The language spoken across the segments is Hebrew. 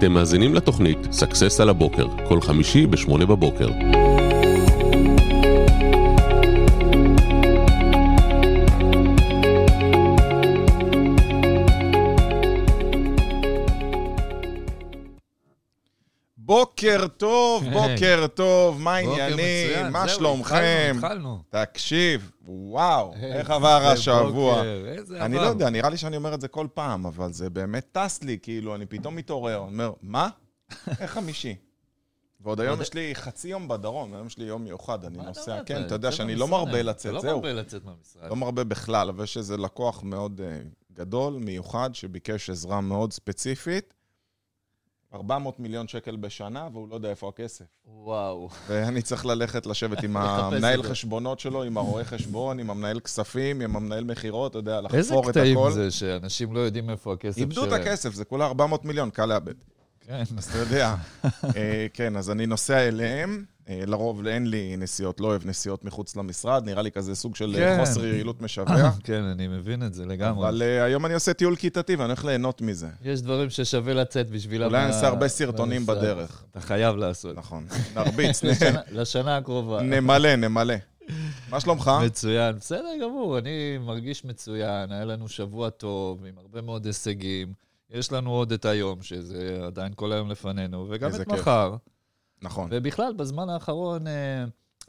אתם מאזינים לתוכנית סאקסס על הבוקר, כל חמישי ב-8 בבוקר. בוקר טוב, היי. בוקר טוב, מה העניינים? מה שלומכם? התחלנו, התחלנו. תקשיב, וואו, היי, איך עבר השבוע. אני. לא יודע, נראה לי שאני אומר את זה כל פעם, אבל זה באמת טס לי, כאילו, אני פתאום מתעורר, אומר, מה? איך חמישי? ועוד היום יש לי חצי יום בדרום, היום יש לי יום מיוחד, אני נוסע? כן, אתה יודע יוצא שאני לא. מרבה לצאת, לא זהו. מרבה לצאת מהמשרד. לא מרבה בכלל, אבל יש איזה לקוח מאוד אה, גדול, מיוחד, שביקש עזרה מאוד ספציפית. 400 מיליון שקל בשנה, והוא לא יודע איפה הכסף. וואו. ואני צריך ללכת לשבת עם המנהל. חשבונות שלו, עם הרואה חשבון, עם המנהל כספים, עם המנהל מכירות, אתה יודע, איזה לחפור את קטעים הכל. זה שאנשים לא יודעים איפה הכסף שלהם. איבדו את הכסף, זה כולה 400 מיליון, קל לאבד. כן. אז אתה יודע. אה, כן, אז אני נוסע אליהם. אה, לרוב אין לי נסיעות, לא אוהב נסיעות מחוץ למשרד, נראה לי כזה סוג של אה, כן. חוסר יעילות משווע. כן, אני מבין את זה לגמרי. אבל היום אני עושה טיול כיתתי ואני הולך ליהנות מזה. יש דברים ששווה לצאת בשבילם. אולי אני אעשה הרבה סרטונים. בדרך. אתה חייב לעשות. נכון. נרביץ, לשנה- לשנה הקרובה. נמלא, נמלא. מה שלומך? מצוין, בסדר גמור, אני מרגיש מצוין, היה לנו שבוע טוב, עם הרבה מאוד הישגים. יש לנו עוד את היום, שזה עדיין כל היום לפנינו, וגם את כיף. מחר. נכון. ובכלל, בזמן האחרון, אה,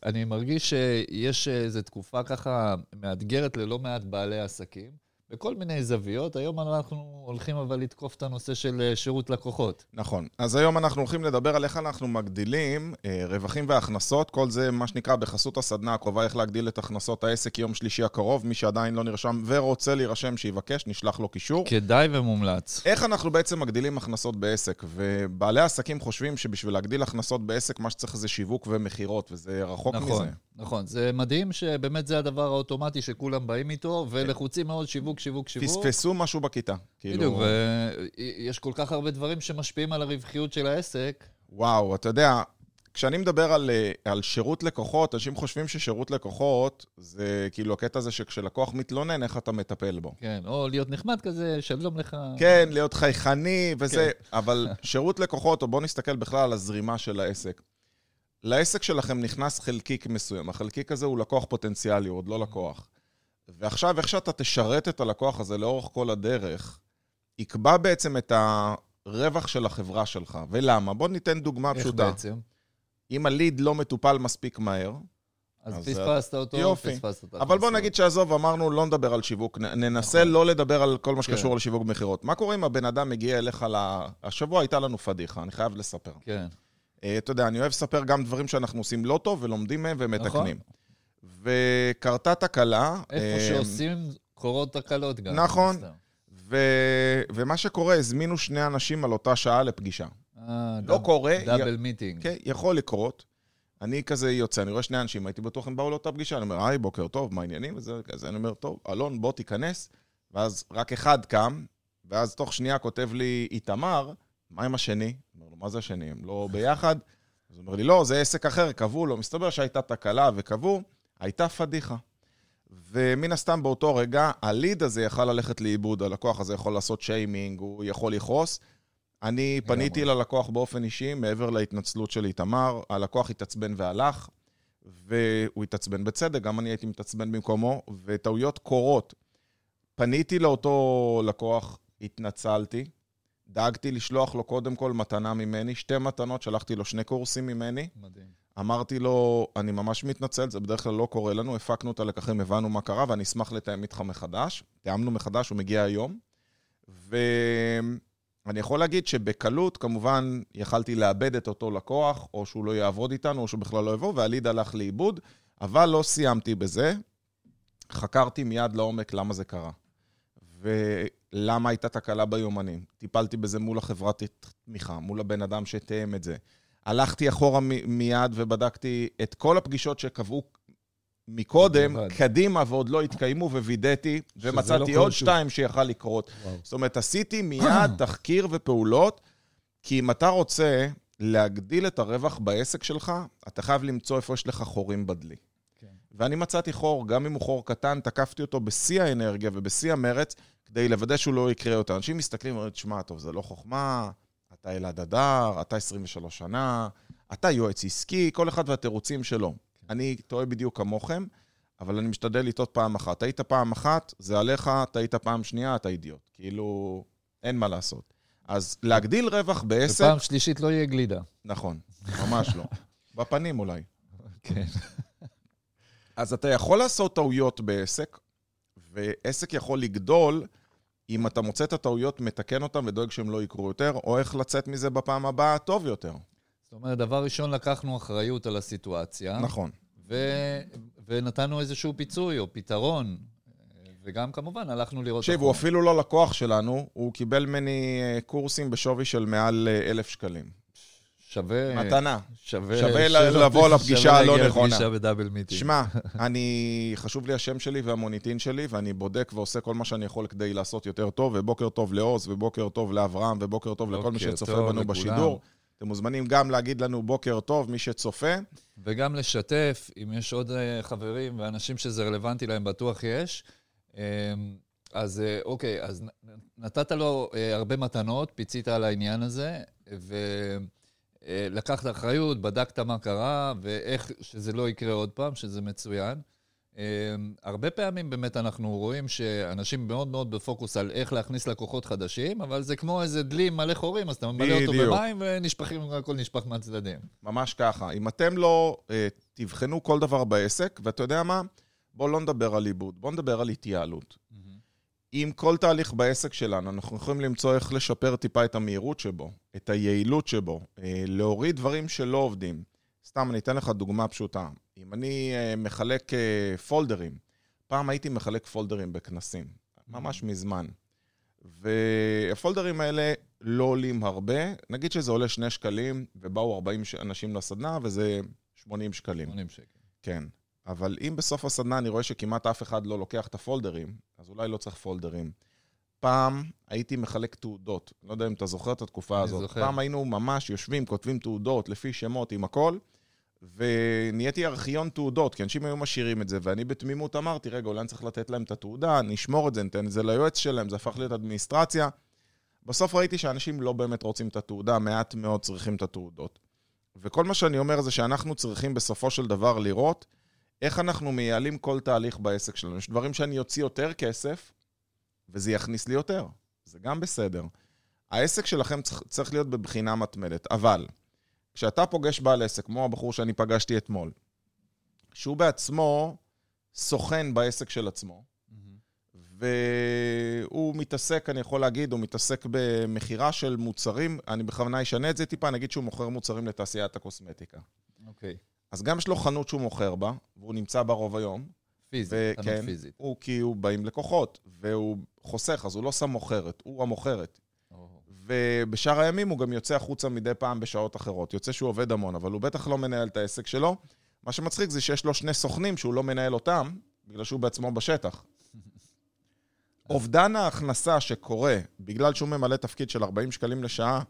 אני מרגיש שיש איזו תקופה ככה מאתגרת ללא מעט בעלי עסקים, בכל מיני זוויות. היום אנחנו הולכים אבל לתקוף את הנושא של אה, שירות לקוחות. נכון. אז היום אנחנו הולכים לדבר על איך אנחנו מגדילים אה, רווחים והכנסות. כל זה מה שנקרא בחסות הסדנה הקרובה, איך להגדיל את הכנסות העסק יום שלישי הקרוב. מי שעדיין לא נרשם ורוצה להירשם, שיבקש, נשלח לו קישור. כדאי ומומלץ. איך אנחנו בעצם מגדילים הכנסות בעסק? ובעלי עסקים חושבים שבשביל להגדיל הכנסות בעסק, מה שצריך זה שיווק ומכירות, וזה רחוק נכון, מזה. נכון. זה מדהים שבאמת זה הדבר האוטומטי שכולם באים איתו, ולחוצים מאוד שיווק, שיווק, שיווק. פספסו משהו בכיתה. כאילו, בדיוק, ויש כל כך הרבה דברים שמשפיעים על הרווחיות של העסק. וואו, אתה יודע, כשאני מדבר על, אה, על שירות לקוחות, אנשים חושבים ששירות לקוחות זה כאילו הקטע הזה שכשלקוח מתלונן, איך אתה מטפל בו. כן, או להיות נחמד כזה, שלום לך. כן, להיות חייכני וזה, כן. אבל שירות לקוחות, או בואו נסתכל בכלל על הזרימה של העסק. לעסק שלכם נכנס חלקיק מסוים, החלקיק הזה הוא לקוח פוטנציאלי, הוא עוד לא לקוח. ועכשיו, איך שאתה תשרת את הלקוח הזה לאורך כל הדרך, יקבע בעצם את הרווח של החברה שלך. ולמה? בוא ניתן דוגמה איך פשוטה. בעצם? אם הליד לא מטופל מספיק מהר, אז אז פספסת אותו, יופי. פספסת את אבל בוא. נגיד שעזוב, אמרנו, לא נדבר על שיווק, ננסה נכון. לא לדבר על כל מה שקשור כן. לשיווק מכירות. מה קורה אם הבן אדם מגיע אליך ל... השבוע הייתה לנו פדיחה, אני חייב לספר. כן, אה, אתה יודע, אני אוהב לספר גם דברים שאנחנו עושים לא טוב ולומדים מהם ומתקנים. וקרתה תקלה. איפה אה, שעושים קורות תקלות גם. נכון. ו... ומה שקורה, הזמינו שני אנשים על אותה שעה לפגישה. אה, לא דאב- קורה, דאבל מיטינג. כן, יכול לקרות. אני כזה יוצא, אני רואה שני אנשים, הייתי בטוח הם באו לאותה פגישה, אני אומר, היי, בוקר טוב, מה העניינים? וזה כזה, אני אומר, טוב, אלון, בוא תיכנס. ואז רק אחד קם, ואז תוך שנייה כותב לי איתמר, מה עם השני? אומר לו, מה זה השני? הם לא ביחד? אז הוא אומר לי, לא, זה עסק אחר, קבעו לו. מסתבר שהייתה תקלה וקבעו, הייתה פדיחה. ומן הסתם באותו רגע, הליד הזה יכל ללכת לאיבוד, הלקוח הזה יכול לעשות שיימינג, הוא יכול לכעוס. אני פניתי ללקוח באופן אישי, מעבר להתנצלות של איתמר, הלקוח התעצבן והלך, והוא התעצבן בצדק, גם אני הייתי מתעצבן במקומו, וטעויות קורות. פניתי לאותו לקוח, התנצלתי, דאגתי לשלוח לו קודם כל מתנה ממני, שתי מתנות, שלחתי לו שני קורסים ממני. מדהים. אמרתי לו, אני ממש מתנצל, זה בדרך כלל לא קורה לנו, הפקנו את הלקחים, הבנו מה קרה, ואני אשמח לתאם איתך מחדש. תיאמנו מחדש, הוא מגיע היום. ואני יכול להגיד שבקלות, כמובן, יכלתי לאבד את אותו לקוח, או שהוא לא יעבוד איתנו, או שהוא בכלל לא יבוא, והליד הלך לאיבוד, אבל לא סיימתי בזה. חקרתי מיד לעומק למה זה קרה. ולמה הייתה תקלה ביומנים. טיפלתי בזה מול החברת תמיכה, מול הבן אדם שתאם את זה. הלכתי אחורה מ- מיד ובדקתי את כל הפגישות שקבעו מקודם, בדיעבד. קדימה ועוד לא התקיימו, ווידאתי, ומצאתי לא עוד שוב. שתיים שיכל לקרות. וואו. זאת אומרת, עשיתי מיד תחקיר ופעולות, כי אם אתה רוצה להגדיל את הרווח בעסק שלך, אתה חייב למצוא איפה יש לך חורים בדלי. כן. ואני מצאתי חור, גם אם הוא חור קטן, תקפתי אותו בשיא האנרגיה ובשיא המרץ, כדי לוודא שהוא לא יקרה יותר. אנשים מסתכלים ואומרים, תשמע, טוב, זה לא חוכמה, אתה אלעד אדר, אתה 23 שנה, אתה יועץ עסקי, כל אחד והתירוצים שלו. אני טועה בדיוק כמוכם, אבל אני משתדל לטעות פעם אחת. טעית פעם אחת, זה עליך, טעית פעם שנייה, אתה אידיוט. כאילו, אין מה לעשות. אז להגדיל רווח בעסק... ופעם שלישית לא יהיה גלידה. נכון, ממש לא. בפנים אולי. כן. אז אתה יכול לעשות טעויות בעסק, ועסק יכול לגדול אם אתה מוצא את הטעויות, מתקן אותן ודואג שהם לא יקרו יותר, או איך לצאת מזה בפעם הבאה טוב יותר. זאת אומרת, דבר ראשון, לקחנו אחריות על הסיטואציה. נכון. ו- ונתנו איזשהו פיצוי או פתרון. וגם כמובן הלכנו לראות... תקשיב, הוא אפילו לא לקוח שלנו, הוא קיבל ממני אה, קורסים בשווי של מעל אה, אלף שקלים. שווה... מתנה. שווה... שווה לבוא לפגישה שווה הלא להגיע נכונה. לפגישה ב double meeting. שמע, אני, חשוב לי השם שלי והמוניטין שלי, ואני בודק ועושה כל מה שאני יכול כדי לעשות יותר טוב, ובוקר טוב לעוז, ובוקר טוב לאברהם, ובוקר טוב לכל מי שצופה טוב בנו לכולם. בשידור. אתם מוזמנים גם להגיד לנו בוקר טוב, מי שצופה. וגם לשתף, אם יש עוד אה, חברים ואנשים שזה רלוונטי להם, בטוח יש. אה, אז אה, אוקיי, אז נתת לו אה, הרבה מתנות, פיצית על העניין הזה, ולקחת אחריות, בדקת מה קרה, ואיך שזה לא יקרה עוד פעם, שזה מצוין. אה, הרבה פעמים באמת אנחנו רואים שאנשים מאוד מאוד בפוקוס על איך להכניס לקוחות חדשים, אבל זה כמו איזה דלי מלא חורים, אז אתה ממלא אותו. במים ונשפכים, הכל נשפך מהצדדים. ממש ככה. אם אתם לא אה, תבחנו כל דבר בעסק, ואתה יודע מה? בואו לא נדבר על עיבוד, בואו נדבר על התייעלות. עם כל תהליך בעסק שלנו, אנחנו יכולים למצוא איך לשפר טיפה את המהירות שבו, את היעילות שבו, אה, להוריד דברים שלא עובדים. סתם, אני אתן לך דוגמה פשוטה. אם אני אה, מחלק אה, פולדרים, פעם הייתי מחלק פולדרים בכנסים, ממש מזמן. והפולדרים האלה לא עולים הרבה, נגיד שזה עולה שני שקלים, ובאו 40 ש- אנשים לסדנה, וזה 80 שקלים. 80 שקל. כן. אבל אם בסוף הסדנה אני רואה שכמעט אף אחד לא לוקח את הפולדרים, אז אולי לא צריך פולדרים. פעם הייתי מחלק תעודות, לא יודע אם אתה זוכר את התקופה אני הזאת. זוכר. פעם היינו ממש יושבים, כותבים תעודות לפי שמות עם הכל, ונהייתי ארכיון תעודות, כי אנשים היו משאירים את זה, ואני בתמימות אמרתי, רגע, אולי אני צריך לתת להם את התעודה, נשמור את זה, ניתן את זה ליועץ שלהם, זה הפך להיות אדמיניסטרציה. בסוף ראיתי שאנשים לא באמת רוצים את התעודה, מעט מאוד צריכים את התעודות. וכל מה שאני אומר זה שאנחנו צריכים בסופו של דבר לראות איך אנחנו מייעלים כל תהליך בעסק שלנו. יש דברים שאני אוציא יותר כסף, וזה יכניס לי יותר. זה גם בסדר. העסק שלכם צריך, צריך להיות בבחינה מתמדת, אבל כשאתה פוגש בעל עסק, כמו הבחור שאני פגשתי אתמול, שהוא בעצמו סוכן בעסק של עצמו, והוא מתעסק, אני יכול להגיד, הוא מתעסק במכירה של מוצרים, אני בכוונה אשנה את זה טיפה, נגיד שהוא מוכר מוצרים לתעשיית הקוסמטיקה. אוקיי. אז גם יש לו חנות שהוא מוכר בה, והוא נמצא בה רוב היום. פיזית, חנות וכן, פיזית. הוא כי הוא באים לקוחות, והוא חוסך, אז הוא לא שם מוכרת, הוא המוכרת. ובשאר הימים הוא גם יוצא החוצה מדי פעם בשעות אחרות. יוצא שהוא עובד המון, אבל הוא בטח לא מנהל את העסק שלו. מה שמצחיק זה שיש לו שני סוכנים שהוא לא מנהל אותם, בגלל שהוא בעצמו בשטח. אובדן ההכנסה שקורה בגלל שהוא ממלא תפקיד של 40 שקלים לשעה,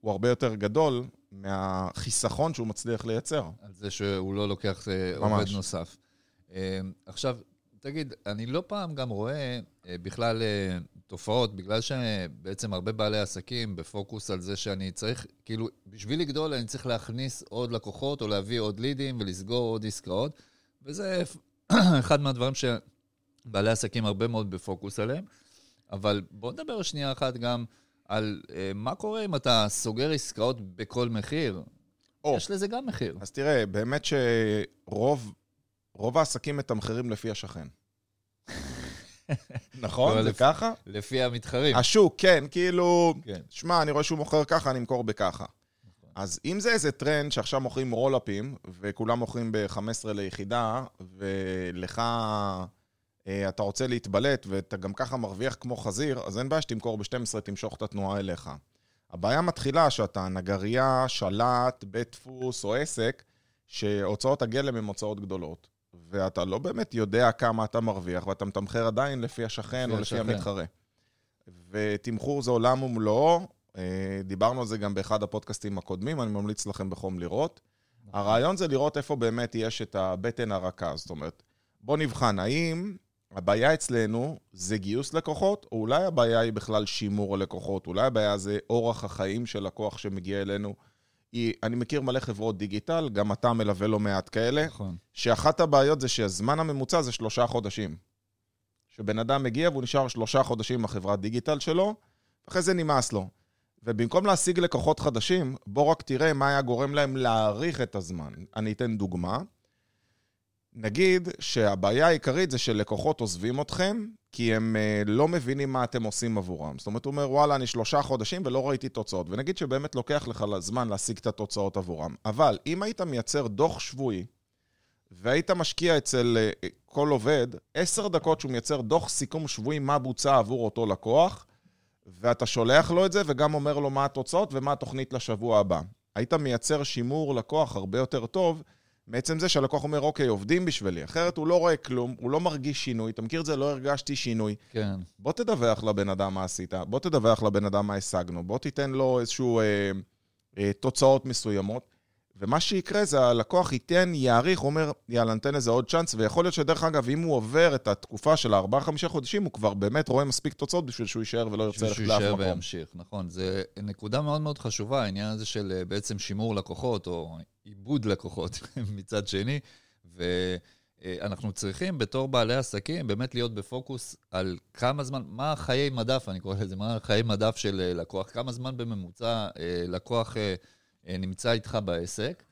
הוא הרבה יותר גדול מהחיסכון שהוא מצליח לייצר. על זה שהוא לא לוקח אה, ממש. עובד נוסף. אה, עכשיו, תגיד, אני לא פעם גם רואה אה, בכלל תופעות, בגלל שבעצם הרבה בעלי עסקים בפוקוס על זה שאני צריך, כאילו, בשביל לגדול אני צריך להכניס עוד לקוחות או להביא עוד לידים ולסגור עוד עסקאות, וזה אחד מהדברים שבעלי עסקים הרבה מאוד בפוקוס עליהם. אבל בואו נדבר שנייה אחת גם על אה, מה קורה אם אתה סוגר עסקאות בכל מחיר. או. יש לזה גם מחיר. אז תראה, באמת שרוב רוב העסקים מתמחרים לפי השכן. נכון? לא, זה לפ- ככה? לפי המתחרים. השוק, כן, כאילו, כן. שמע, אני רואה שהוא מוכר ככה, אני אמכור בככה. אז אם זה איזה טרנד שעכשיו מוכרים רולאפים, וכולם מוכרים ב-15 ליחידה, ולך, אתה רוצה להתבלט, ואתה גם ככה מרוויח כמו חזיר, אז אין בעיה שתמכור ב-12, תמשוך את התנועה אליך. הבעיה מתחילה שאתה נגרייה, שלט, בית דפוס או עסק, שהוצאות הגלם הן הוצאות גדולות. ואתה לא באמת יודע כמה אתה מרוויח, ואתה מתמחר עדיין לפי השכן לפי או לפי השכן. המתחרה. ותמחור זה עולם ומלואו, אה, דיברנו על זה גם באחד הפודקאסטים הקודמים, אני ממליץ לכם בחום לראות. הרעיון זה לראות איפה באמת יש את הבטן הרכה, זאת אומרת, בוא נבחן, האם הבעיה אצלנו זה גיוס לקוחות, או אולי הבעיה היא בכלל שימור הלקוחות, אולי הבעיה זה אורח החיים של לקוח שמגיע אלינו. היא, אני מכיר מלא חברות דיגיטל, גם אתה מלווה לא מעט כאלה, נכון. שאחת הבעיות זה שהזמן הממוצע זה שלושה חודשים. שבן אדם מגיע והוא נשאר שלושה חודשים בחברת דיגיטל שלו, ואחרי זה נמאס לו. ובמקום להשיג לקוחות חדשים, בוא רק תראה מה היה גורם להם להאריך את הזמן. אני אתן דוגמה. נגיד שהבעיה העיקרית זה שלקוחות עוזבים אתכם, כי הם uh, לא מבינים מה אתם עושים עבורם. זאת אומרת, הוא אומר, וואלה, אני שלושה חודשים ולא ראיתי תוצאות. ונגיד שבאמת לוקח לך זמן להשיג את התוצאות עבורם. אבל אם היית מייצר דוח שבועי, והיית משקיע אצל uh, כל עובד, עשר דקות שהוא מייצר דוח סיכום שבועי מה בוצע עבור אותו לקוח, ואתה שולח לו את זה וגם אומר לו מה התוצאות ומה התוכנית לשבוע הבא. היית מייצר שימור לקוח הרבה יותר טוב, מעצם זה שהלקוח אומר, אוקיי, עובדים בשבילי, אחרת הוא לא רואה כלום, הוא לא מרגיש שינוי, אתה מכיר את זה? לא הרגשתי שינוי. כן. בוא תדווח לבן אדם מה עשית, בוא תדווח לבן אדם מה השגנו, בוא תיתן לו איזשהו אה, אה, תוצאות מסוימות, ומה שיקרה זה הלקוח ייתן, יעריך, הוא אומר, יאללה, ניתן לזה עוד צ'אנס, ויכול להיות שדרך אגב, אם הוא עובר את התקופה של הארבעה-חמישה חודשים, הוא כבר באמת רואה מספיק תוצאות בשביל שהוא יישאר ולא ירצה ללכת שהוא לאף יישאר מקום. וימשיך, נכון. זה נקודה מאוד מאוד חשובה, העניין הזה של אה, בעצם שימור לקוחות, או עיבוד לקוחות מצד שני, ואנחנו צריכים בתור בעלי עסקים באמת להיות בפוקוס על כמה זמן, מה החיי מדף, אני קורא לזה, מה החיי מדף של אה, לקוח, כמה זמן בממוצע אה, לקוח נמצא איתך בעסק,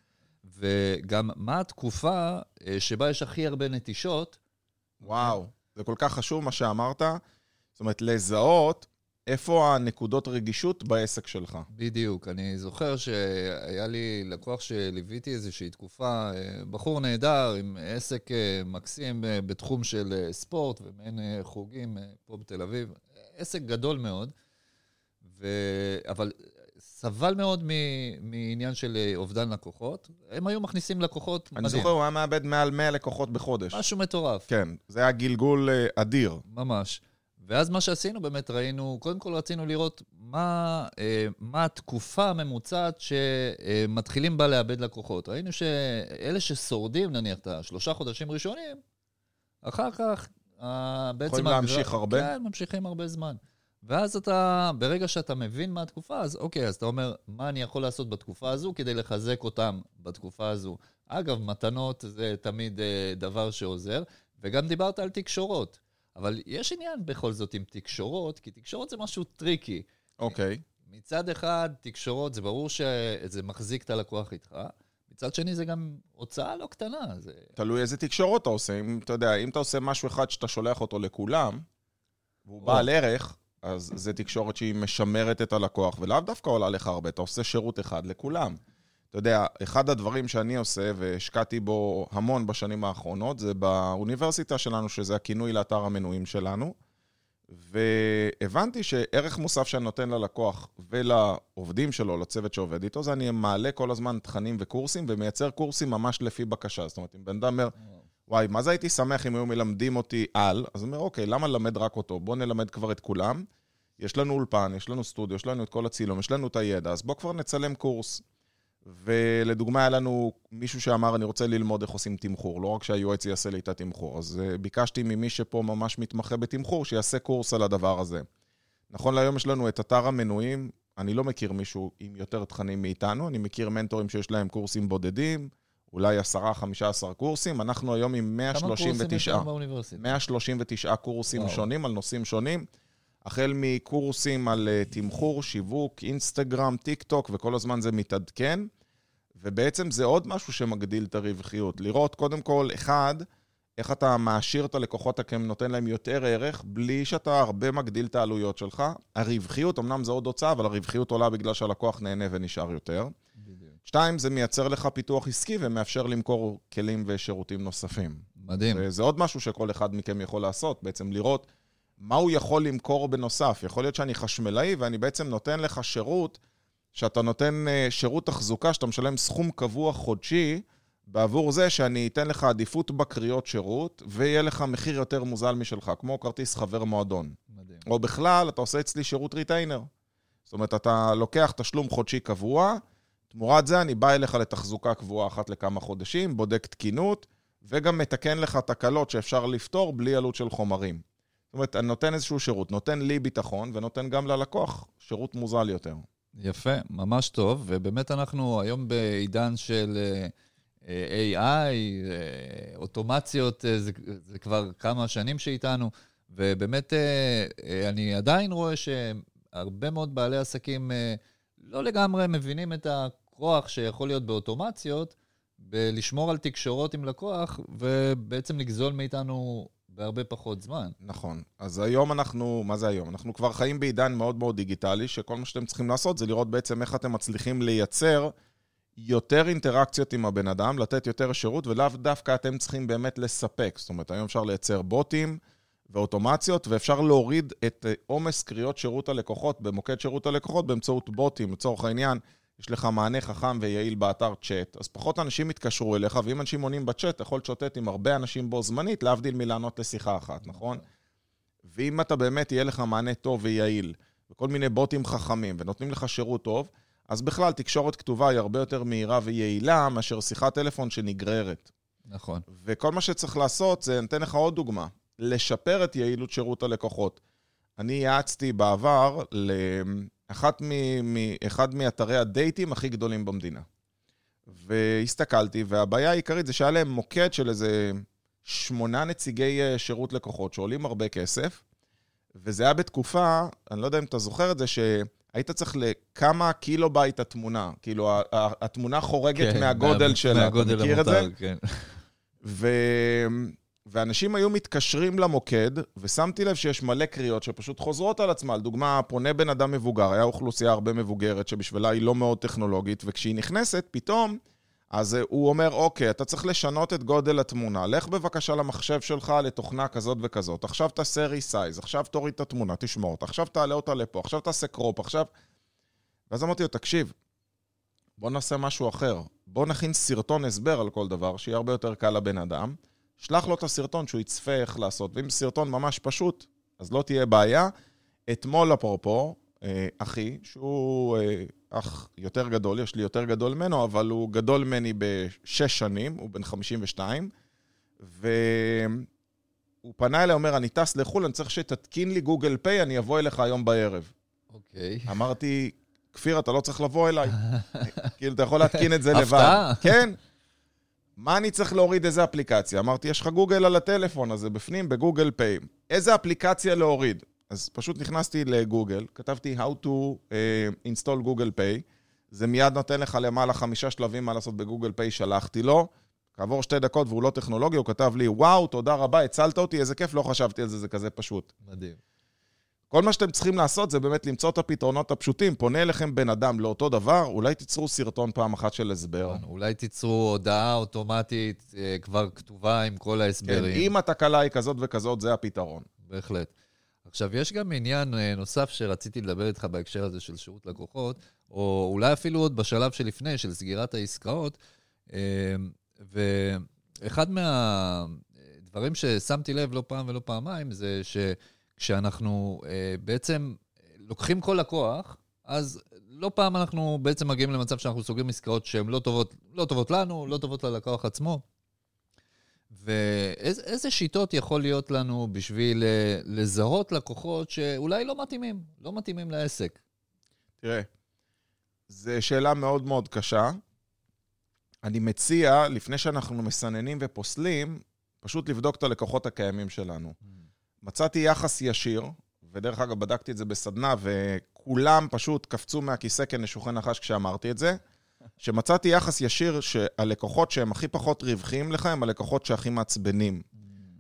וגם מה התקופה שבה יש הכי הרבה נטישות. וואו, זה כל כך חשוב מה שאמרת. זאת אומרת, לזהות איפה הנקודות רגישות בעסק שלך. בדיוק. אני זוכר שהיה לי לקוח שליוויתי איזושהי תקופה, בחור נהדר, עם עסק מקסים בתחום של ספורט ומעין חוגים פה בתל אביב. עסק גדול מאוד, ו... אבל סבל מאוד מעניין של אובדן לקוחות. הם היו מכניסים לקוחות אני מדהים. זוכר, הוא היה מאבד מעל 100 לקוחות בחודש. משהו מטורף. כן, זה היה גלגול אה, אדיר. ממש. ואז מה שעשינו, באמת ראינו, קודם כל רצינו לראות מה, אה, מה התקופה הממוצעת שמתחילים בה לאבד לקוחות. ראינו שאלה ששורדים, נניח, את השלושה חודשים ראשונים, אחר כך, אה, בעצם... יכולים להמשיך הרבה? כן, ממשיכים הרבה זמן. ואז אתה, ברגע שאתה מבין מה התקופה, אז אוקיי, אז אתה אומר, מה אני יכול לעשות בתקופה הזו כדי לחזק אותם בתקופה הזו. אגב, מתנות זה תמיד אה, דבר שעוזר, וגם דיברת על תקשורות. אבל יש עניין בכל זאת עם תקשורות, כי תקשורות זה משהו טריקי. אוקיי. מצד אחד, תקשורות, זה ברור שזה מחזיק את הלקוח איתך. מצד שני, זה גם הוצאה לא קטנה. זה... תלוי איזה תקשורות אתה עושה. אם אתה יודע, אם אתה עושה משהו אחד שאתה שולח אותו לכולם, והוא או. בעל ערך, אז זה תקשורת שהיא משמרת את הלקוח, ולאו דווקא עולה לך הרבה, אתה עושה שירות אחד לכולם. אתה יודע, אחד הדברים שאני עושה, והשקעתי בו המון בשנים האחרונות, זה באוניברסיטה שלנו, שזה הכינוי לאתר המנויים שלנו, והבנתי שערך מוסף שאני נותן ללקוח ולעובדים שלו, לצוות שעובד איתו, זה אני מעלה כל הזמן תכנים וקורסים, ומייצר קורסים ממש לפי בקשה. זאת אומרת, אם בן אדם אומר, וואי, מה זה הייתי שמח אם היו מלמדים אותי על? אז אני אומר, אוקיי, למה ללמד רק אותו? בוא נלמד כבר את כולם. יש לנו אולפן, יש לנו סטודיו, יש לנו את כל הצילום, יש לנו את הידע, אז בוא כבר נצלם קורס. ולדוגמה, היה לנו מישהו שאמר, אני רוצה ללמוד איך עושים תמחור, לא רק שהיועץ יעשה לי את התמחור. אז uh, ביקשתי ממי שפה ממש מתמחה בתמחור, שיעשה קורס על הדבר הזה. נכון להיום יש לנו את אתר המנויים, אני לא מכיר מישהו עם יותר תכנים מאיתנו, אני מכיר מנטורים שיש להם קורסים בודדים, אולי 10-15 קורסים, אנחנו היום עם כמה קורסים יש 139. לנו באוניברסיטה? 139 קורסים וואו. שונים על נושאים שונים, החל מקורסים על אה, תמחור, שיווק, אינסטגרם, טיק טוק, וכל הזמן זה מתעדכן. ובעצם זה עוד משהו שמגדיל את הרווחיות. לראות קודם כל, אחד, איך אתה מעשיר את הלקוחות הכם, נותן להם יותר ערך, בלי שאתה הרבה מגדיל את העלויות שלך. הרווחיות, אמנם זה עוד הוצאה, אבל הרווחיות עולה בגלל שהלקוח נהנה ונשאר יותר. בדיוק. שתיים, זה מייצר לך פיתוח עסקי ומאפשר למכור כלים ושירותים נוספים. מדהים. וזה עוד משהו שכל אחד מכם יכול לעשות, בעצם לראות מה הוא יכול למכור בנוסף. יכול להיות שאני חשמלאי ואני בעצם נותן לך שירות, שאתה נותן אה, שירות תחזוקה, שאתה משלם סכום קבוע חודשי, בעבור זה שאני אתן לך עדיפות בקריאות שירות, ויהיה לך מחיר יותר מוזל משלך, כמו כרטיס חבר מועדון. מדהים. או בכלל, אתה עושה אצלי שירות ריטיינר. זאת אומרת, אתה לוקח תשלום חודשי קבוע, תמורת זה אני בא אליך לתחזוקה קבועה אחת לכמה חודשים, בודק תקינות, וגם מתקן לך תקלות שאפשר לפתור בלי עלות של חומרים. זאת אומרת, אני נותן איזשהו שירות, נותן לי ביטחון ונותן גם ללקוח שירות מוזל יותר. יפה, ממש טוב, ובאמת אנחנו היום בעידן של אה, AI, אה, אוטומציות, אה, זה, זה כבר כמה שנים שאיתנו, ובאמת אני עדיין רואה שהרבה מאוד בעלי עסקים לא לגמרי מבינים את הכוח שיכול להיות באוטומציות, בלשמור על תקשורות עם לקוח, ובעצם לגזול מאיתנו בהרבה פחות זמן. נכון. אז היום אנחנו, מה זה היום? אנחנו כבר חיים בעידן מאוד מאוד דיגיטלי, שכל מה שאתם צריכים לעשות זה לראות בעצם איך אתם מצליחים לייצר יותר אינטראקציות עם הבן אדם, לתת יותר שירות, ולאו דווקא אתם צריכים באמת לספק. זאת אומרת, היום אפשר לייצר בוטים ואוטומציות, ואפשר להוריד את אה, עומס קריאות שירות הלקוחות במוקד שירות הלקוחות באמצעות בוטים. לצורך העניין, יש לך מענה חכם ויעיל באתר צ'אט, אז פחות אנשים יתקשרו אליך, ואם אנשים עונים בצ'אט, אתה יכול לשוטט עם הרבה אנשים בו זמנית, להבדיל מלענות לשיחה אחת, נכון? ואם אתה באמת, יהיה לך מענה טוב ויעיל, וכל מיני בוטים חכמים, ונותנים לך שירות טוב, אז בכלל, תקשורת כתובה היא הרבה יותר מהירה ויעילה מאשר שיחת טלפון שנגררת. נכון. וכל מה שצריך לעשות, זה, אני אתן לך עוד דוגמה, לשפר את יעילות שירות הלקוחות. אני יעצתי בעבר אחת מ, מ, אחד מאתרי הדייטים הכי גדולים במדינה. והסתכלתי, והבעיה העיקרית זה שהיה להם מוקד של איזה שמונה נציגי אה, שירות לקוחות שעולים הרבה כסף, וזה היה בתקופה, אני לא יודע אם אתה זוכר את זה, שהיית צריך לכמה קילו בייט התמונה. כאילו, התמונה חורגת כן, מהגודל מה, שלה, אתה מכיר המותר, את זה? כן. ו... ואנשים היו מתקשרים למוקד, ושמתי לב שיש מלא קריאות שפשוט חוזרות על עצמה. לדוגמה, פונה בן אדם מבוגר, היה אוכלוסייה הרבה מבוגרת, שבשבילה היא לא מאוד טכנולוגית, וכשהיא נכנסת, פתאום, אז הוא אומר, אוקיי, אתה צריך לשנות את גודל התמונה. לך בבקשה למחשב שלך לתוכנה כזאת וכזאת. עכשיו תעשה ריסייז, עכשיו תוריד את התמונה, תשמור אותה, עכשיו תעלה אותה לפה, עכשיו תעשה קרופ, עכשיו... ואז אמרתי לו, תקשיב, בוא נעשה משהו אחר. בוא נכין סרטון הסבר על כל דבר, שיהיה הרבה יותר קל לבן אדם. שלח לו את הסרטון שהוא יצפה איך לעשות. ואם סרטון ממש פשוט, אז לא תהיה בעיה. אתמול, אפרופו, אה, אחי, שהוא אה, אח יותר גדול, יש לי יותר גדול ממנו, אבל הוא גדול ממני בשש שנים, הוא בן 52, והוא פנה אליי, אומר, אני טס לחו"ל, אני צריך שתתקין לי גוגל פיי, אני אבוא אליך היום בערב. אוקיי. Okay. אמרתי, כפיר, אתה לא צריך לבוא אליי. כאילו, אתה יכול להתקין את זה לבד. הפתעה. כן. מה אני צריך להוריד איזה אפליקציה? אמרתי, יש לך גוגל על הטלפון, הזה בפנים בגוגל פיי. איזה אפליקציה להוריד? אז פשוט נכנסתי לגוגל, כתבתי How to uh, install Google Pay, זה מיד נותן לך למעלה חמישה שלבים מה לעשות בגוגל פיי, שלחתי לו. כעבור שתי דקות והוא לא טכנולוגי, הוא כתב לי, וואו, תודה רבה, הצלת אותי, איזה כיף, לא חשבתי על זה, זה כזה פשוט. מדהים. כל מה שאתם צריכים לעשות זה באמת למצוא את הפתרונות הפשוטים. פונה אליכם בן אדם לאותו דבר, אולי תיצרו סרטון פעם אחת של הסבר. נכון, אולי תיצרו הודעה אוטומטית אה, כבר כתובה עם כל ההסברים. כן, אם התקלה היא כזאת וכזאת, זה הפתרון. בהחלט. עכשיו, יש גם עניין אה, נוסף שרציתי לדבר איתך בהקשר הזה של שירות לקוחות, או אולי אפילו עוד בשלב שלפני, של סגירת העסקאות. אה, ואחד מהדברים ששמתי לב לא פעם ולא פעמיים זה ש... כשאנחנו אה, בעצם לוקחים כל לקוח, אז לא פעם אנחנו בעצם מגיעים למצב שאנחנו סוגרים עסקאות שהן לא טובות, לא טובות לנו, לא טובות ללקוח עצמו. ואיזה שיטות יכול להיות לנו בשביל אה, לזהות לקוחות שאולי לא מתאימים, לא מתאימים לעסק? תראה, זו שאלה מאוד מאוד קשה. אני מציע, לפני שאנחנו מסננים ופוסלים, פשוט לבדוק את הלקוחות הקיימים שלנו. Mm. מצאתי יחס ישיר, ודרך אגב, בדקתי את זה בסדנה, וכולם פשוט קפצו מהכיסא כנשוכי נחש כשאמרתי את זה, שמצאתי יחס ישיר שהלקוחות שהם הכי פחות רווחיים לך, הם הלקוחות שהכי מעצבנים.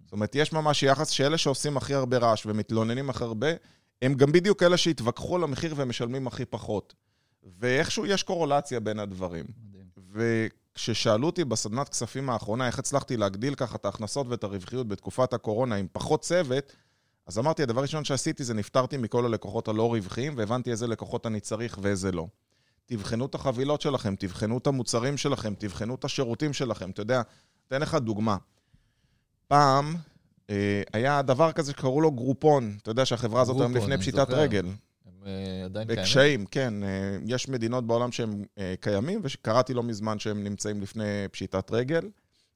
זאת אומרת, יש ממש יחס שאלה שעושים הכי הרבה רעש ומתלוננים הכי הרבה, הם גם בדיוק אלה שהתווכחו על המחיר ומשלמים הכי פחות. ואיכשהו יש קורולציה בין הדברים. וכששאלו אותי בסדנת כספים האחרונה איך הצלחתי להגדיל ככה את ההכנסות ואת הרווחיות בתקופת הקורונה עם פחות צוות, אז אמרתי, הדבר הראשון שעשיתי זה נפטרתי מכל הלקוחות הלא רווחיים, והבנתי איזה לקוחות אני צריך ואיזה לא. תבחנו את החבילות שלכם, תבחנו את המוצרים שלכם, תבחנו את השירותים שלכם. אתה יודע, אתן לך דוגמה. פעם אה, היה דבר כזה שקראו לו גרופון. אתה יודע שהחברה הזאת היום לפני פשיטת רגל. אה, עדיין קיימים? בקשיים, כן. אה, יש מדינות בעולם שהם אה, קיימים, וקראתי לא מזמן שהם נמצאים לפני פשיטת רגל.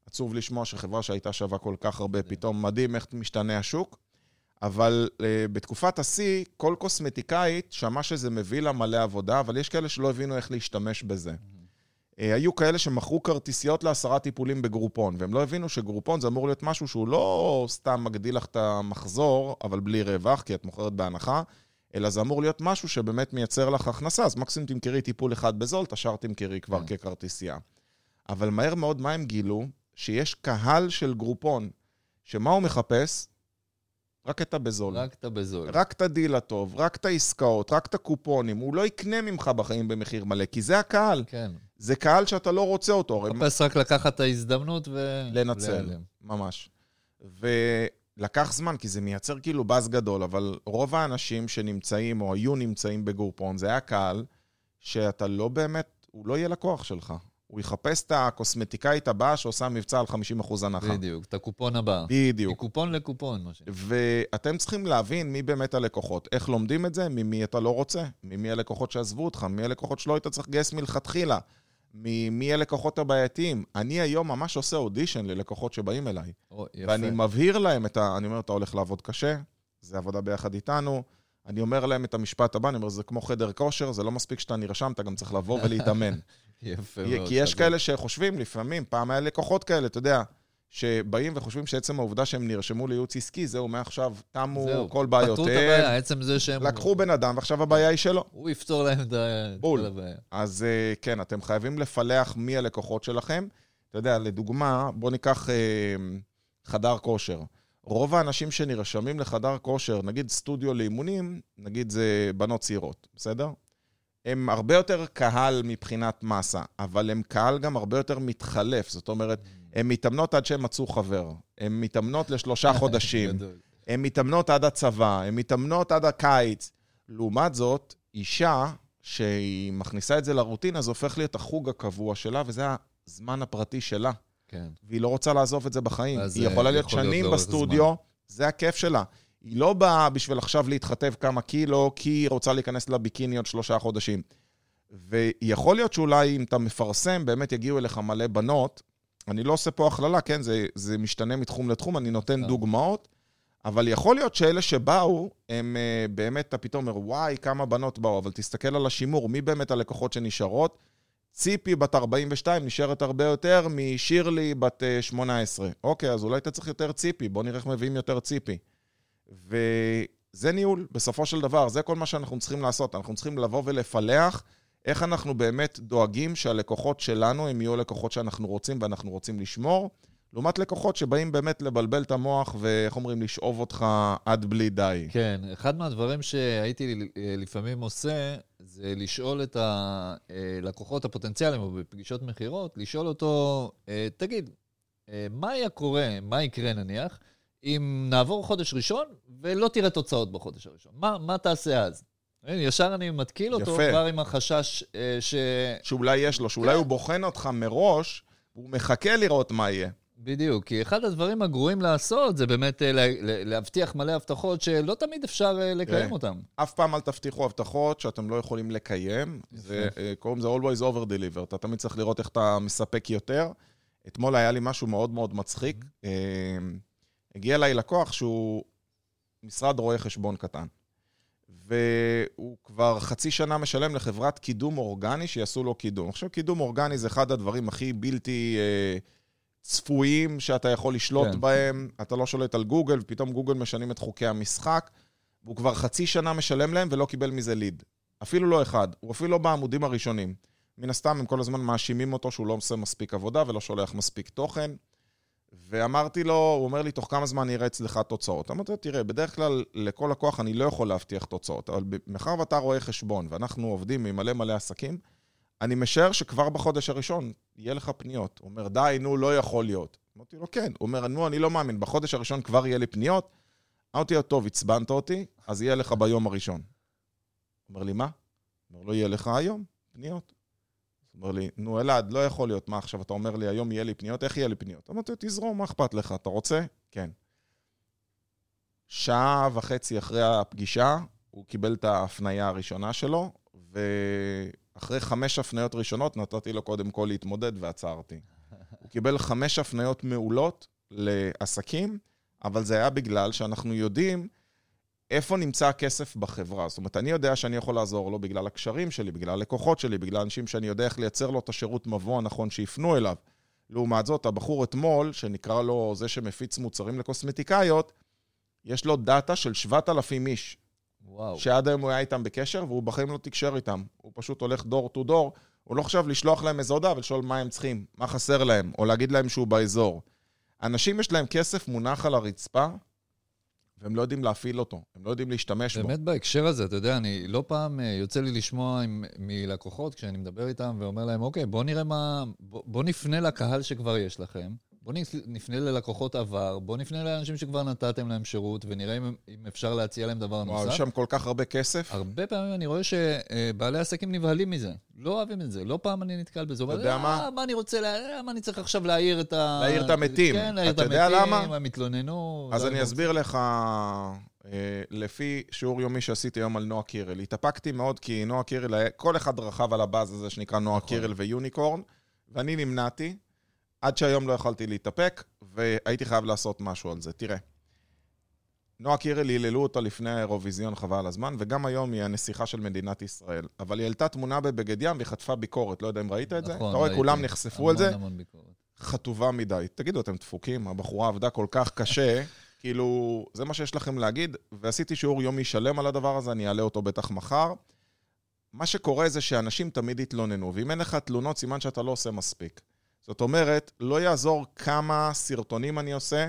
עצוב לשמוע שחברה שהייתה שווה כל כך הרבה, פתאום מדהים איך משתנה השוק. אבל uh, בתקופת השיא, כל קוסמטיקאית שמעה שזה מביא לה מלא עבודה, אבל יש כאלה שלא הבינו איך להשתמש בזה. Uh, היו כאלה שמכרו כרטיסיות לעשרה טיפולים בגרופון, והם לא הבינו שגרופון זה אמור להיות משהו שהוא לא סתם מגדיל לך את המחזור, אבל בלי רווח, כי את מוכרת בהנחה, אלא זה אמור להיות משהו שבאמת מייצר לך הכנסה, אז מקסימום תמכרי טיפול אחד בזול, את השאר תמכרי כבר כן. ככרטיסייה. אבל מהר מאוד מה הם גילו? שיש קהל של גרופון, שמה הוא מחפש? רק את הבזול. רק את הבזול. רק את הדיל הטוב, רק את העסקאות, רק את הקופונים. הוא לא יקנה ממך בחיים במחיר מלא, כי זה הקהל. כן. זה קהל שאתה לא רוצה אותו. מחפש רק לקחת את ההזדמנות ו... לנצל, להיעלם. ממש. ולקח זמן, כי זה מייצר כאילו באז גדול, אבל רוב האנשים שנמצאים או היו נמצאים בגורפון, זה היה קהל שאתה לא באמת, הוא לא יהיה לקוח שלך. הוא יחפש את הקוסמטיקאית הבאה שעושה מבצע על 50% הנחה. בדיוק, את הקופון הבא. בדיוק. מקופון לקופון, מה שנקרא. ואתם צריכים להבין מי באמת הלקוחות. איך לומדים את זה? ממי אתה לא רוצה. ממי הלקוחות שעזבו אותך, מי הלקוחות שלא היית צריך לגייס מלכתחילה. ממי הלקוחות הבעייתיים. אני היום ממש עושה אודישן ללקוחות שבאים אליי. או, יפה. ואני מבהיר להם את ה... אני אומר, אתה הולך לעבוד קשה, זה עבודה ביחד איתנו. אני אומר להם את המשפט הבא, אני אומר, זה כמו חדר כושר, זה לא מספיק שאתה נרשם, אתה גם צריך לבוא ולהתאמן. יפה מאוד. כי יש. כאלה שחושבים, לפעמים, פעם היה לקוחות כאלה, אתה יודע, שבאים וחושבים שעצם העובדה שהם נרשמו לייעוץ עסקי, זהו, מעכשיו תמו זהו, כל פתרו את בעיותיהם. הבעיה, עצם זה שהם... לקחו בן אדם, ועכשיו הבעיה היא שלו. הוא יפתור להם את. כל הבעיה. אז אה, כן, אתם חייבים לפלח מי הלקוחות שלכם. אתה יודע, לדוגמה, בוא ניקח אה, חדר כושר. רוב האנשים שנרשמים לחדר כושר, נגיד סטודיו לאימונים, נגיד זה בנות צעירות, בסדר? הם הרבה יותר קהל מבחינת מסה, אבל הם קהל גם הרבה יותר מתחלף. זאת אומרת, הן מתאמנות עד שהן מצאו חבר. הן מתאמנות לשלושה חודשים. הן מתאמנות עד הצבא, הן מתאמנות עד הקיץ. לעומת זאת, אישה שהיא מכניסה את זה לרוטינה, זה הופך להיות החוג הקבוע שלה, וזה הזמן הפרטי שלה. כן. והיא לא רוצה לעזוב את זה בחיים. היא זה יכולה להיות יכול להיות שנים לאורך בסטודיו, זה הכיף שלה. היא לא באה בשביל עכשיו להתחתב כמה קילו, כי היא רוצה להיכנס לביקיני עוד שלושה חודשים. ויכול להיות שאולי אם אתה מפרסם, באמת יגיעו אליך מלא בנות. אני לא עושה פה הכללה, כן? זה, זה משתנה מתחום לתחום, אני נותן כן. דוגמאות. אבל יכול להיות שאלה שבאו, הם אה, באמת, אתה פתאום אומר, וואי, כמה בנות באו, אבל תסתכל על השימור, מי באמת הלקוחות שנשארות? ציפי בת 42 נשארת הרבה יותר משירלי בת אה, 18. אוקיי, אז אולי אתה צריך יותר ציפי, בוא נראה איך מביאים יותר ציפי. וזה ניהול, בסופו של דבר, זה כל מה שאנחנו צריכים לעשות. אנחנו צריכים לבוא ולפלח איך אנחנו באמת דואגים שהלקוחות שלנו הם יהיו הלקוחות שאנחנו רוצים ואנחנו רוצים לשמור, לעומת לקוחות שבאים באמת לבלבל את המוח ואיך אומרים, לשאוב אותך עד בלי די. כן, אחד מהדברים שהייתי אה, לפעמים עושה, זה לשאול את הלקוחות הפוטנציאליים, או בפגישות מכירות, לשאול אותו, אה, תגיד, אה, מה היה קורה, מה יקרה נניח, אם נעבור חודש ראשון ולא תראה תוצאות בחודש הראשון? מה, מה תעשה אז? ישר אני מתקיל אותו יפה. כבר עם החשש אה, ש... שאולי יש לו, שאולי כן. הוא בוחן אותך מראש, הוא מחכה לראות מה יהיה. בדיוק, כי אחד הדברים הגרועים לעשות זה באמת אה, לה- לה- להבטיח מלא הבטחות שלא תמיד אפשר אה, לקיים כן. אותן. אף פעם אל תבטיחו הבטחות שאתם לא יכולים לקיים. זה, קוראים לזה always over deliver. אתה תמיד צריך לראות איך אתה מספק יותר. אתמול היה לי משהו מאוד מאוד מצחיק. אה, הגיע אליי לקוח שהוא משרד רואה חשבון קטן. והוא כבר חצי שנה משלם לחברת קידום אורגני שיעשו לו קידום. עכשיו, קידום אורגני זה אחד הדברים הכי בלתי אה, צפויים שאתה יכול לשלוט כן. בהם. אתה לא שולט על גוגל, ופתאום גוגל משנים את חוקי המשחק. והוא כבר חצי שנה משלם להם ולא קיבל מזה ליד. אפילו לא אחד, הוא אפילו לא בעמודים הראשונים. מן הסתם, הם כל הזמן מאשימים אותו שהוא לא עושה מספיק עבודה ולא שולח מספיק תוכן. ואמרתי לו, הוא אומר לי, תוך כמה זמן יראה אצלך תוצאות? אמרתי לו, תראה, בדרך כלל לכל לקוח אני לא יכול להבטיח תוצאות, אבל מאחר ואתה רואה חשבון ואנחנו עובדים עם מלא מלא עסקים, אני משער שכבר בחודש הראשון יהיה לך פניות. הוא אומר, די, נו, לא יכול להיות. אמרתי לו, כן. הוא אומר, נו, אני לא מאמין, בחודש הראשון כבר יהיה לי פניות? אמרתי לו, טוב, עצבנת אותי, אז יהיה לך ביום הראשון. הוא אומר לי, מה? הוא אומר לו, יהיה לך היום פניות. אומר לי, נו, אלעד, לא יכול להיות. מה עכשיו, אתה אומר לי, היום יהיה לי פניות? איך יהיה לי פניות? אמרתי לו, תזרום, מה אכפת לך? אתה רוצה? כן. שעה וחצי אחרי הפגישה, הוא קיבל את ההפניה הראשונה שלו, ואחרי חמש הפניות ראשונות נתתי לו קודם כל להתמודד ועצרתי. הוא קיבל חמש הפניות מעולות לעסקים, אבל זה היה בגלל שאנחנו יודעים איפה נמצא הכסף בחברה. זאת אומרת, אני יודע שאני יכול לעזור לו בגלל הקשרים שלי, בגלל הלקוחות שלי, בגלל אנשים שאני יודע איך לייצר לו את השירות מבוא הנכון שיפנו אליו. לעומת זאת, הבחור אתמול, שנקרא לו זה שמפיץ מוצרים לקוסמטיקאיות, יש לו דאטה של 7,000 איש. וואו. שעד היום הוא היה איתם בקשר, והוא בחיים לא תקשר איתם. הוא פשוט הולך דור טו דור, הוא לא חשב לשלוח להם איזו הודעה ולשאול מה הם צריכים, מה חסר להם, או להגיד להם שהוא באזור. אנשים יש להם כסף מונח על הרצפה, והם לא יודעים להפעיל אותו, הם לא יודעים להשתמש בו. באמת בהקשר הזה, אתה יודע, אני לא פעם אה, יוצא לי לשמוע עם, מלקוחות, כשאני מדבר איתם ואומר להם, אוקיי, בוא נראה מה... בוא, בוא נפנה לקהל שכבר יש לכם, בוא נפנה ללקוחות עבר, בוא נפנה לאנשים שכבר נתתם להם שירות, ונראה אם, אם אפשר להציע להם דבר וואו, נוסף. יש שם כל כך הרבה כסף. הרבה פעמים אני רואה שבעלי עסקים נבהלים מזה, לא אוהבים את זה. לא פעם אני נתקל בזה. אתה יודע מה? אה, מה אני רוצה, לה... מה אני צריך עכשיו להעיר את ה... להעיר את המתים. כן, להעיר את המתים? הם התלוננו. אז לא אני. אסביר לך, אה, לפי שיעור יומי שעשיתי היום על נועה קירל. התאפקתי מאוד כי נועה קירל, כל אחד רכב על הבאז הזה שנקרא נועה נכון. קירל ויוניקורן, ואני נמנעתי, עד שהיום לא יכולתי להתאפק, והייתי חייב לעשות משהו על זה. תראה, נועה קירל, היללו אותה לפני האירוויזיון חבל על הזמן, וגם היום היא הנסיכה של מדינת ישראל. אבל היא העלתה תמונה בבגד ים והיא חטפה ביקורת, לא יודע אם ראית את זה? נכון, אתה רואה. כולם נחשפו על זה. חטובה מדי. תגידו, אתם דפוקים? הבחורה עבדה כל כך קשה, כאילו, זה מה שיש לכם להגיד, ועשיתי שיעור יומי שלם על הדבר הזה, אני אעלה אותו בטח מחר. מה שקורה זה שאנשים תמיד יתלוננו, ואם אין לך תלונות, סימן שאתה לא עושה מספיק. זאת אומרת, לא יעזור כמה סרטונים אני עושה,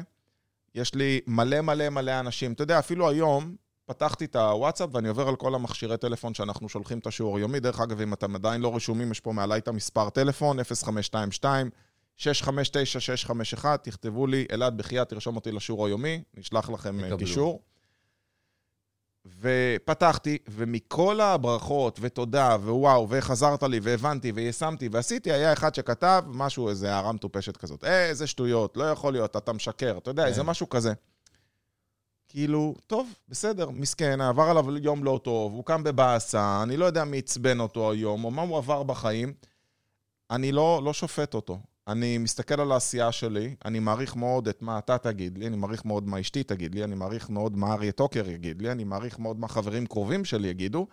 יש לי מלא מלא מלא אנשים. אתה יודע, אפילו היום פתחתי את הוואטסאפ ואני עובר על כל המכשירי טלפון שאנחנו שולחים את השיעור היומי. דרך אגב, אם אתם עדיין לא רשומים, יש פה מעליי את המספר טלפון, 0522 659-651, תכתבו לי, אלעד בחייאת, תרשום אותי לשיעור היומי, נשלח לכם אה. קישור. ופתחתי, ומכל הברכות, ותודה, ווואו, וחזרת לי, והבנתי, ויישמתי, ועשיתי, היה אחד שכתב משהו, איזה הערה מטופשת כזאת. אה, איזה שטויות, לא יכול להיות, אתה משקר, אתה יודע, כן. איזה משהו כזה. כאילו, טוב, בסדר, מסכן, עבר עליו יום לא טוב, הוא קם בבאסה, אני לא יודע מי עצבן אותו היום, או מה הוא עבר בחיים. אני לא, לא שופט אותו. אני מסתכל על העשייה שלי, אני מעריך מאוד את מה אתה תגיד לי, אני מעריך מאוד מה אשתי תגיד לי, אני מעריך מאוד מה אריה טוקר יגיד לי, אני מעריך מאוד מה חברים קרובים שלי יגידו,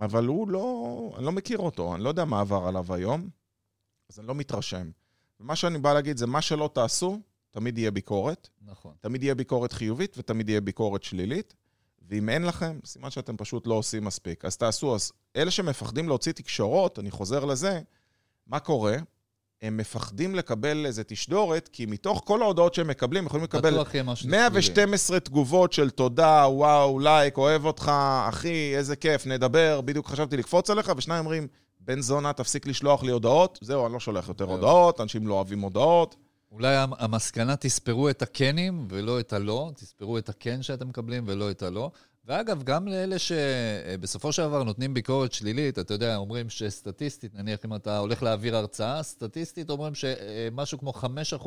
אבל הוא לא, אני לא מכיר אותו, אני לא יודע מה עבר עליו היום, אז אני לא מתרשם. ומה שאני בא להגיד זה, מה שלא תעשו, תמיד יהיה ביקורת, נכון. תמיד יהיה ביקורת חיובית ותמיד יהיה ביקורת שלילית, ואם אין לכם, סימן שאתם פשוט לא עושים מספיק. אז תעשו. אז אלה שמפחדים להוציא תקשורות, אני חוזר לזה, מה קורה? הם מפחדים לקבל איזה תשדורת, כי מתוך כל ההודעות שהם מקבלים, יכולים לקבל בטוח יהיה משהו שלילי. 112 תגובות של תודה, וואו, לייק, אוהב אותך, אחי, איזה כיף, נדבר, בדיוק חשבתי לקפוץ עליך, ושניים אומרים, בן זונה, תפסיק לשלוח לי הודעות. זהו, אני לא שולח יותר זהו. הודעות, אנשים לא אוהבים הודעות. אולי המ- המסקנה, תספרו את הכנים ולא את הלא, תספרו את הכן שאתם מקבלים ולא את הלא. ואגב, גם לאלה שבסופו של דבר נותנים ביקורת שלילית, אתה יודע, אומרים שסטטיסטית, נניח אם אתה הולך להעביר הרצאה, סטטיסטית אומרים שמשהו כמו 5%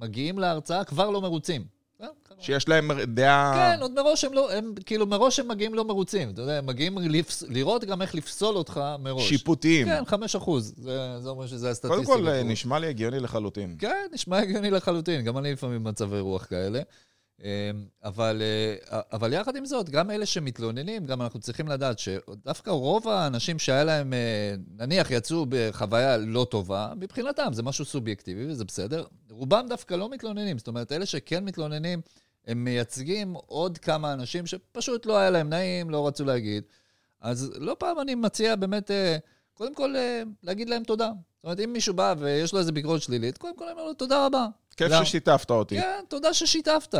מגיעים להרצאה כבר לא מרוצים. אה, שיש להם דעה... כן, עוד מראש הם לא, הם כאילו מראש הם מגיעים לא מרוצים, אתה יודע, הם מגיעים לפס, לראות גם איך לפסול אותך מראש. שיפוטיים. כן, 5 אחוז, זה, זה אומר שזה הסטטיסטיקה. קודם כל, פה. נשמע לי הגיוני לחלוטין. כן, נשמע הגיוני לחלוטין, גם אני לפעמים במצבי רוח כאלה. אמ, אבל, אה, אבל יחד עם זאת, גם אלה שמתלוננים, גם אנחנו צריכים לדעת שדווקא רוב האנשים שהיה להם, אה, נניח יצאו בחוויה לא טובה, מבחינתם זה משהו סובייקטיבי וזה בסדר, רובם דווקא לא מתלוננים. זאת אומרת, אלה שכן מתלוננים, הם מייצגים עוד כמה אנשים שפשוט לא היה להם נעים, לא רצו להגיד. אז לא פעם אני מציע באמת, אה, קודם כל, להגיד להם תודה. זאת אומרת, אם מישהו בא ויש לו איזה ביקורת שלילית, קודם כל אני אומר לו תודה רבה. כיף? ששיתפת אותי. כן, תודה ששיתפת.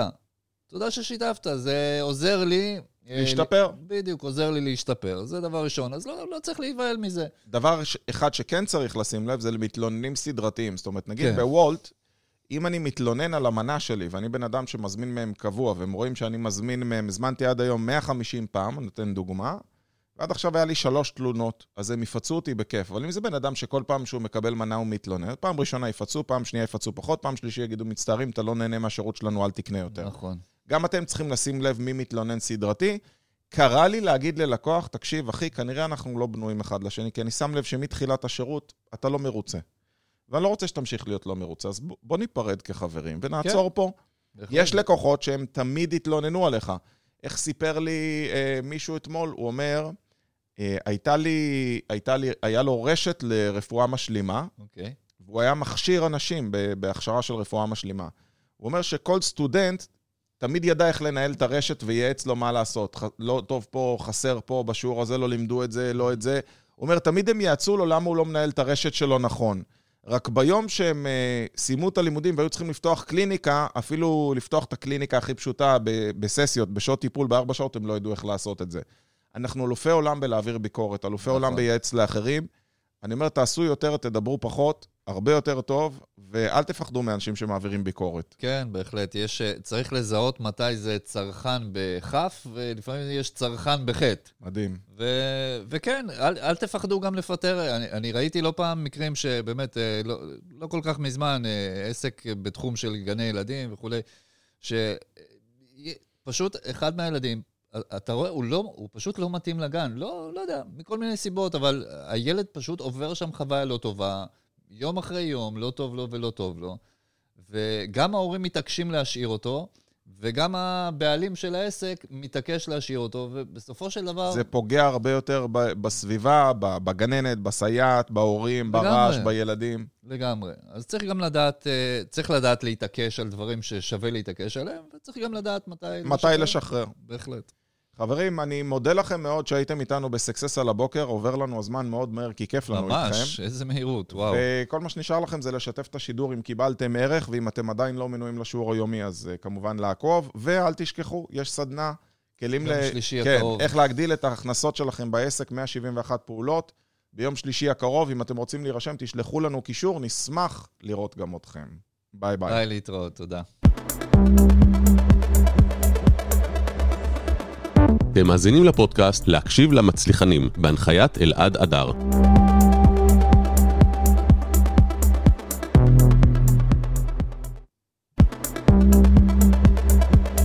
תודה ששיתפת, זה עוזר לי... אה, להשתפר. בדיוק, עוזר לי להשתפר. זה דבר ראשון, אז לא, לא צריך להיבהל מזה. דבר אחד שכן צריך לשים לב, זה למתלוננים סדרתיים. זאת אומרת, נגיד כן. בוולט, אם אני מתלונן על המנה שלי, ואני בן אדם שמזמין מהם קבוע, והם רואים שאני מזמין מהם, הזמנתי עד היום 150 פעם, אני נותן דוגמה, ועד עכשיו היה לי שלוש תלונות, אז הם יפצו אותי בכיף. אבל אם זה בן אדם שכל פעם שהוא מקבל מנה הוא מתלונן, פעם ראשונה יפצו, פעם שנייה יפצו פחות, פעם שלישי יגידו, מצטערים, אתה לא נהנה מהשירות שלנו, אל תקנה יותר. נכון. גם אתם צריכים לשים לב מי מתלונן סדרתי. קרה לי להגיד ללקוח, תקשיב, אחי, כנראה אנחנו לא בנויים אחד לשני, כי אני שם לב שמתחילת השירות אתה לא מרוצה. ואני לא רוצה שתמשיך להיות לא מרוצה, אז בוא ניפרד כחברים ונעצור כן. פה. יש לקוחות שהם תמיד התלוננו עליך. איך סיפר לי אה, מישהו אתמול? הוא אומר, אה, הייתה לי, הייתה לי, היה לו רשת לרפואה משלימה, אוקיי. והוא היה מכשיר אנשים בהכשרה של רפואה משלימה. הוא אומר שכל סטודנט תמיד ידע איך לנהל את הרשת וייעץ לו מה לעשות. ח- לא טוב פה, חסר פה, בשיעור הזה לא לימדו את זה, לא את זה. הוא אומר, תמיד הם יעצו לו למה הוא לא מנהל את הרשת שלו נכון. רק ביום שהם uh, סיימו את הלימודים והיו צריכים לפתוח קליניקה, אפילו לפתוח את הקליניקה הכי פשוטה ב- בססיות, בשעות טיפול בארבע שעות, הם לא ידעו איך לעשות את זה. אנחנו אלופי עולם בלהעביר ביקורת, אלופי נכון. עולם בייעץ לאחרים. אני אומר, תעשו יותר, תדברו פחות, הרבה יותר טוב, ואל תפחדו מאנשים שמעבירים ביקורת. כן, בהחלט. יש, אה, צריך לזהות מתי זה צרכן בכף, ולפעמים יש צרכן בחטא. מדהים. ו, וכן, אל, אל תפחדו גם לפטר. אני, אני ראיתי לא פעם מקרים שבאמת, אה, לא, לא כל כך מזמן, אה, עסק בתחום של גני ילדים וכולי, שפשוט אחד מהילדים, אתה רואה, הוא, לא, הוא פשוט לא מתאים לגן. לא, לא יודע, מכל מיני סיבות, אבל הילד פשוט עובר שם חוויה לא טובה, יום אחרי יום, לא טוב לו ולא טוב לו. וגם ההורים מתעקשים להשאיר אותו, וגם הבעלים של העסק מתעקש להשאיר אותו, ובסופו של דבר... זה פוגע הרבה יותר ב- בסביבה, בגננת, בסייעת, בהורים. ברעש, בילדים. לגמרי. אז צריך גם לדעת, אה, צריך לדעת להתעקש על דברים ששווה להתעקש עליהם, וצריך גם לדעת מתי מתי לשחרר. בהחלט. חברים, אני מודה לכם מאוד שהייתם איתנו בסקסס על הבוקר, עובר לנו הזמן מאוד מהר, כי כיף לנו איתכם. ממש, איזה מהירות, וואו. וכל מה שנשאר לכם זה לשתף את השידור אם קיבלתם ערך, ואם אתם עדיין לא מנויים לשיעור היומי, אז אה, כמובן לעקוב. ואל תשכחו, יש סדנה, כלים ל... שלישי כן, הקרוב. איך להגדיל את ההכנסות שלכם בעסק, 171 פעולות. ביום שלישי הקרוב, אם אתם רוצים להירשם, תשלחו לנו קישור, נשמח לראות גם אתכם. ביי ביי. ביי להתראות, תודה. אתם מאזינים לפודקאסט להקשיב למצליחנים, בהנחיית אלעד אדר.